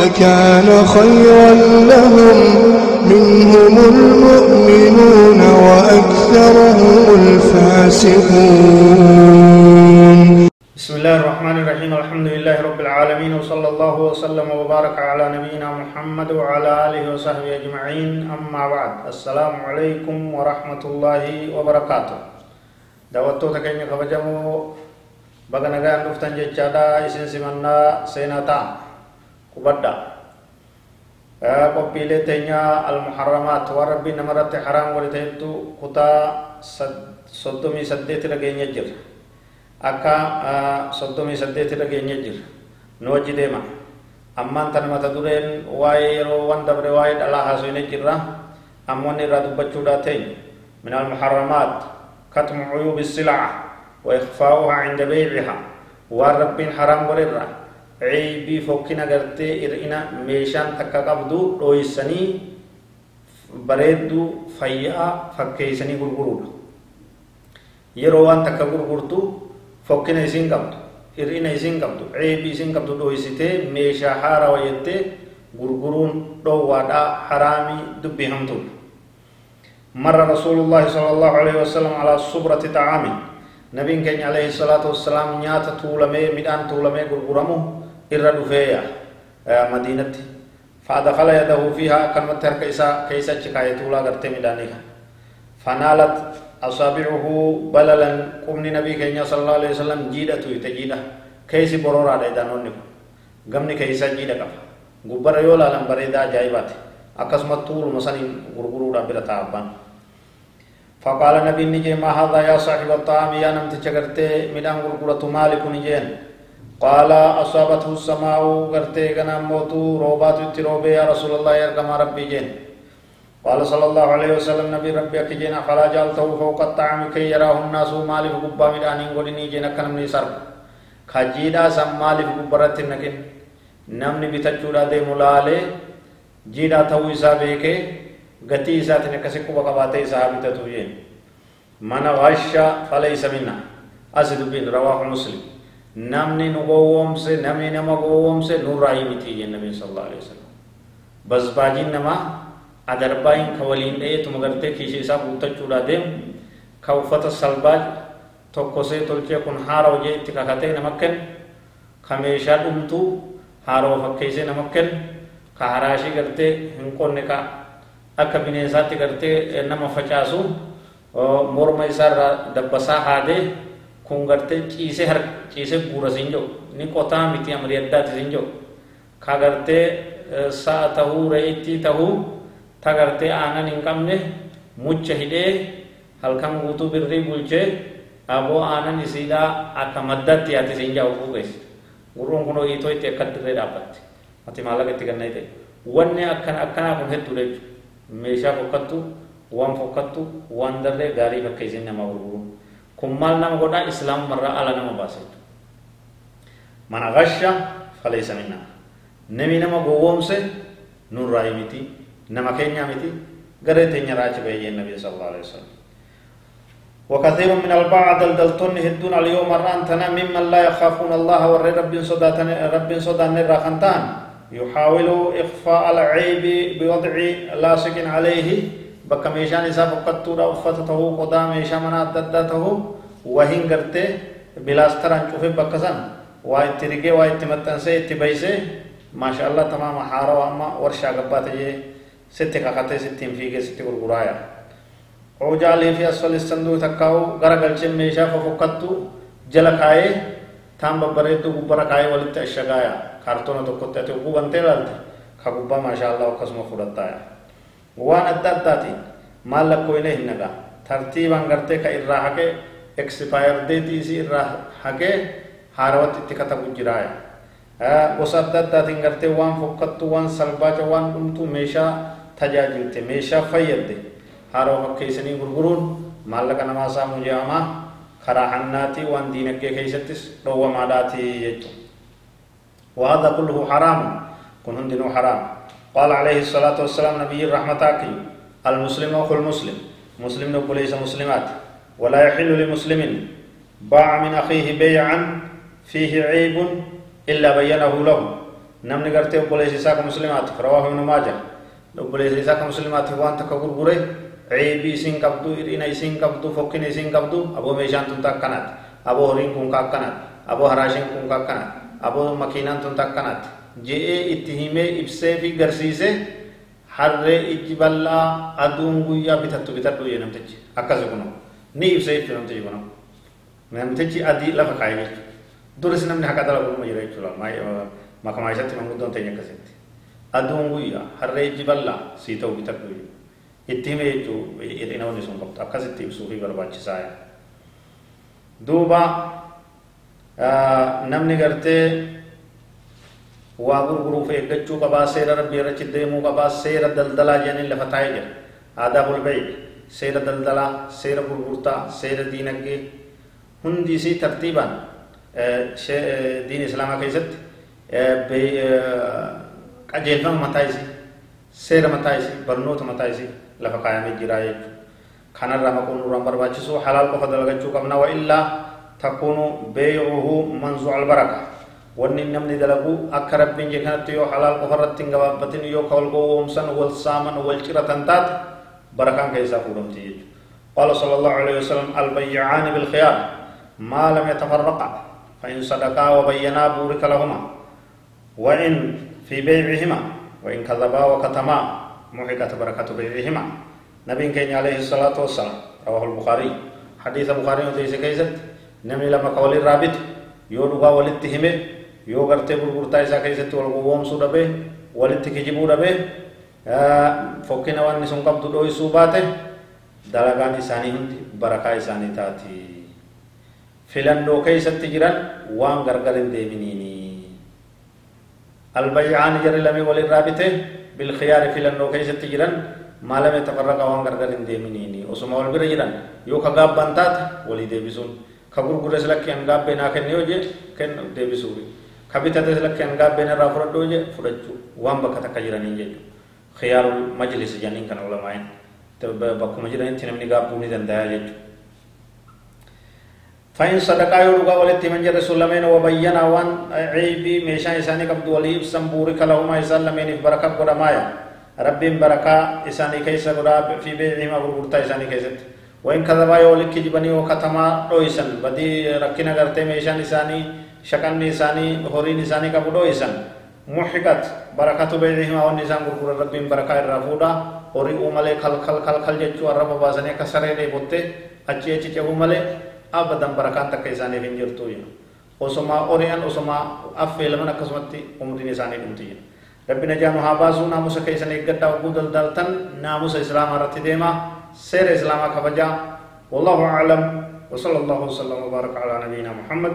لكان خيرا لهم. منهم المؤمنون وأكثرهم الفاسقون. بسم الله الرحمن الرحيم. الحمد لله رب العالمين وصلى الله وسلم وبارك على نبينا محمد وعلى آله وصحبه أجمعين. أما بعد السلام عليكم ورحمة الله وبركاته. دعوتو تكيني خبجمو بغنغان دفتن جيشادا إسن سمنا سيناتا. قبدا qophiilee teenya almuharramaat waan rabbiin namarratti haraam wali ta'ettu kutaa soddomii saddeetira geenya jira akka soddomii saddeetira geenya jira nu wajji deema ammaan tan mata dureen waa'ee yeroo wan dabre waa'ee dhalaa haasofne jirra ammoonni irraa dubbachuudhaa teenya min almuharramaat katmu cuyuubi silaa wa ikfaa'uhaa cinda beycihaa waan rabbiin haraam godherra ceebii fokkina gartee hir'ina meeshaan takka qabdu dhooysanii bareedduu fayyaa fakkeeysanii gurguruudha yeroo waan takka gurgurtu fokkina isin qabdu hir'ina isin qabdu ceebii isin qabdu dhooysitee meeshaa haara wayettee gurguruun dhoowwaadhaa haraamii dubbii hamtuudha مر رسول الله صلى الله عليه وسلم على صبرة طعام نبي كان عليه الصلاة والسلام نيات تولمي مدان تولمي غرغرمو irra dhufeeya madiinatti فأدخل يده فيها كلمة ترك إسا كيسا شكاية تولا غرتي ميدانيها فنالت أصابعه بللا قمني نبي كينيا صلى الله عليه وسلم جيدة تجيدة كيسي برورا ديدانون نكو غمني كيسا جيدة كفا غبر يولا لم بريدا جايبات أكسمت طول مسنين غرغرو ربنا تابان فقال نبي نجي ما هذا يا صاحب الطعام يا نمت شكرتي ميدان غرغرة مالك نجين qaalaa asaabatu samaa'u gartee ganammootu roobaatu itti roobee yaa rasuulallahi ergamaa rabbii jeen qaala sala allahu alayhi wasalam nabii rabbii akki jeen afalaa jaaltahu fooqa xaami kee yaraahu nnaasu maaliif gubbaa midhaaniin godhinii jeen akka namni isa argu kajiidhaa san maaliif gubbarratti hin naqin namni bitachuudha deemu laalee jiidhaa ta'uu isaa beekee gatii isaatiin akkasi quba qabaatee isaa haa bitatu jeen mana waashaa namni nu gowwoomse namni nama gowwoomse nurraa miti jenne nabiin sallallahu alaihi wasallam basbaajiin namaa adarbaayin ka waliin dhayeetuma gartee kiishii isaa guuttachuudha deemu ka uffata salbaaj tokkosee tolchee kun haara hojii itti kakatee nama kennu ka meeshaa dhumtuu haaroo fakkeessee nama kennu ka haraashii gartee hin qonne ka akka bineensaatti gartee nama facaasu morma isaarraa dabbasaa haadee kun gartee ciisee har ciisee guura siin jiru ni qotaa miti amrii addaati siin jiru ka gartee sa'a tahuu re'ittii tahuu ta gartee aanan hin qabne mucha hidhee halkan guutuu birrii bulchee aboo aanan isiidhaa akka maddatti yaati siin jaa fuuqeessi gurruun kun ho'iitoo itti akka dirree dhaabbatti ati maallaqa itti ganna ta'e wanni akkana akkanaa kun hedduu jechuudha meeshaa fokkattu waan fokkattu waan darree gaarii fakkeessin nama gurguru kun maal nama godhaa islaamumarraa ala nama baasa mana gasha falaysa minna nami nama gowwoomse nurraa miti nama keenya miti garee teenya raachi bayyee nabi sallallahu alaihi wasallam وكثير من البعض دلتون هدون اليوم الرانتنا ممن لا يخافون الله ور رب صداتن رب صدان الرخنتان يحاول إخفاء العيب بوضع لاصق عليه bakka meeshaan isaa fokkattuudha uffata tahuu qodaa meeshaa mana adda addaa tahuu wahin gartee bilaastaraan cufe bakka san waa itti rigee waa itti maxxansee itti baysee maasha allah tamaama haarawa amma warshaa gabbaa ta'ee sitti kakatee sittiin fiigee sitti gurguraaya oojaalee fi asfali sanduu takkaa'u gara galchee meeshaa fofokkattu jala kaayee taan babbareedduu gubbara kaayee walitti ashagaaya kaartoona tokkotti ati gubantee laalte ka gubbaa maasha allah akkasuma fudhattaaya mallakkoo illee hin nagaa tartiibaan gartee ka irraa haqee expire date isii irraa haqee haarawatti itti katabu jiraaya gosa adda addaatiin gartee waan fokkattu waan salbaaca waan dhumtu meeshaa tajaajilte meeshaa fayyadde haaroo fakkeessanii gurguruun maallaqa namaa saamuu jedhamaa karaa hannaatii waan diinagdee keessattis dhoowwamaadhaatii jechuudha. وهذا كله حرام كن هندنو حرام قال عليه الصلاة والسلام نبي الرحمة المسلم أخو المسلم مسلم؟ نقول مسلمات ولا يحل لمسلم باع من أخيه بيعا فيه عيب إلا بينه له. نمني قرتي وبوليس إساك مسلمات رواه ابن ماجه. وبوليس إساك مسلمات وان تكبر بوري عيبي سين قبدو إرينا سين قبدو فكين سين قبدو أبو ميشان تنتاكنات أبو هرين كون كاكنات أبو هراشين كون كاكنات أبو مكينان تنتاكنات جئي اتهمي إبسي في قرسيسي harree ijji bal'aa aduun guyyaa bitattu bitadhu jee namtichi akkas kuno ni ibsa jechuu namtichi kuno namtichi adii lafa kaayee jechuudha duris namni haqa dalaguuma jira jechuudha makamaa isatti manguddoon teenya akkasitti aduun guyyaa harree ijji bal'aa sii ta'u bitadhu itti hime jechuu hidhina wanni sun qabdu akkasitti ibsuu fi barbaachisaa duuba namni gartee waa gurguruuf eeggachuu qabaa seera rabbii irratti deemuu qabaa seera daldalaa jedhanii lafa taa'ee jira aadaabul bayi seera daldalaa seera gurgurtaa seera diinagdee hundi isii tartiibaan diin islaamaa keessatti qajeelfama mataa isii seera mataa isii barnoota mataa isii lafa kaayamee jira jechuudha kanarraa maquun nurraan barbaachisu halaal qofa dalagachuu qabna wa illaa takuunu beeyuhu manzuu albaraka wanni namni dalagu akka rabbiin jee kanatti yoo halaal qofa irratti hin gabaabbatin yoo ka wal gowwoomsan wal saaman wal ciratan taate barakaan keessaa fuudhamti jechuudha قال صلى الله عليه وسلم البيعان بالخيار ما لم يتفرقا فإن صدقا وبينا بورك لهما وإن في بيعهما وإن كذبا وكتما محقت بركة بيعهما نبي كين عليه الصلاة والسلام رواه البخاري حديث البخاري وديس كيست نمني لما قول الرابط يو لغا ولتهمه يو غرتي غرغرتا إسا كيست والغووم سودبه ولتكجبو دبه فوكنا وان نسون قبضو دوي سوباته دلغان إساني هندي بركة إساني تاتي filannoo keessatti jiran waan gargar hin deebiniini albayyaani jarri lamee walirraa bite bilkhiyaari filannoo keessatti jiran maalame tafarraqa waan gargar hin deeminiini osuma wal bira jiran yoo ka gaabban taate walii deebisuun ka gurgures lakki an gaabbee naa kenne yoo je kennu deebisuufi ka bitates an gaabbeen irraa fudhadhu yoo je fudhachuu waan bakka takka jiraniin jechuudha khiyaarul majlisi janiin kana ulamaa'in bakkuma jiranitti namni gaabbuu ni danda'a jechuudha فإن صدقا يرغى ولت من جر سلمين وبينا وان عيبي ميشان إساني قبض ولي إبسن بورك لهما إسان لمين بركة قدمايا رب بركة إساني كيس قدا في بيعهما غرغرتا إساني كيست وإن كذبا يولك جبني وكتما رويسن بدي ركنا غرتي ميشان إساني شكن إساني هورين إساني قبض رويسن محقت بركة بيعهما وان إسان غرغر رب بركة الرفودا هوري أمالي خل خل خل خل جتشو الرب بازني كسرين بوته أچي أچي چهو مالي abadan barakaan takka isaaniif hin jirtu osoma ori'an osoma affeelaman akkasumatti umriin isaanii dhumti rabbi najaanu haa baasuu naamusa keessan eeggadhaa oguu daldaltan naamusa islaamaa irratti deemaa seera islaamaa kabajaa والله أعلم وصلى الله وسلم وبارك على نبينا محمد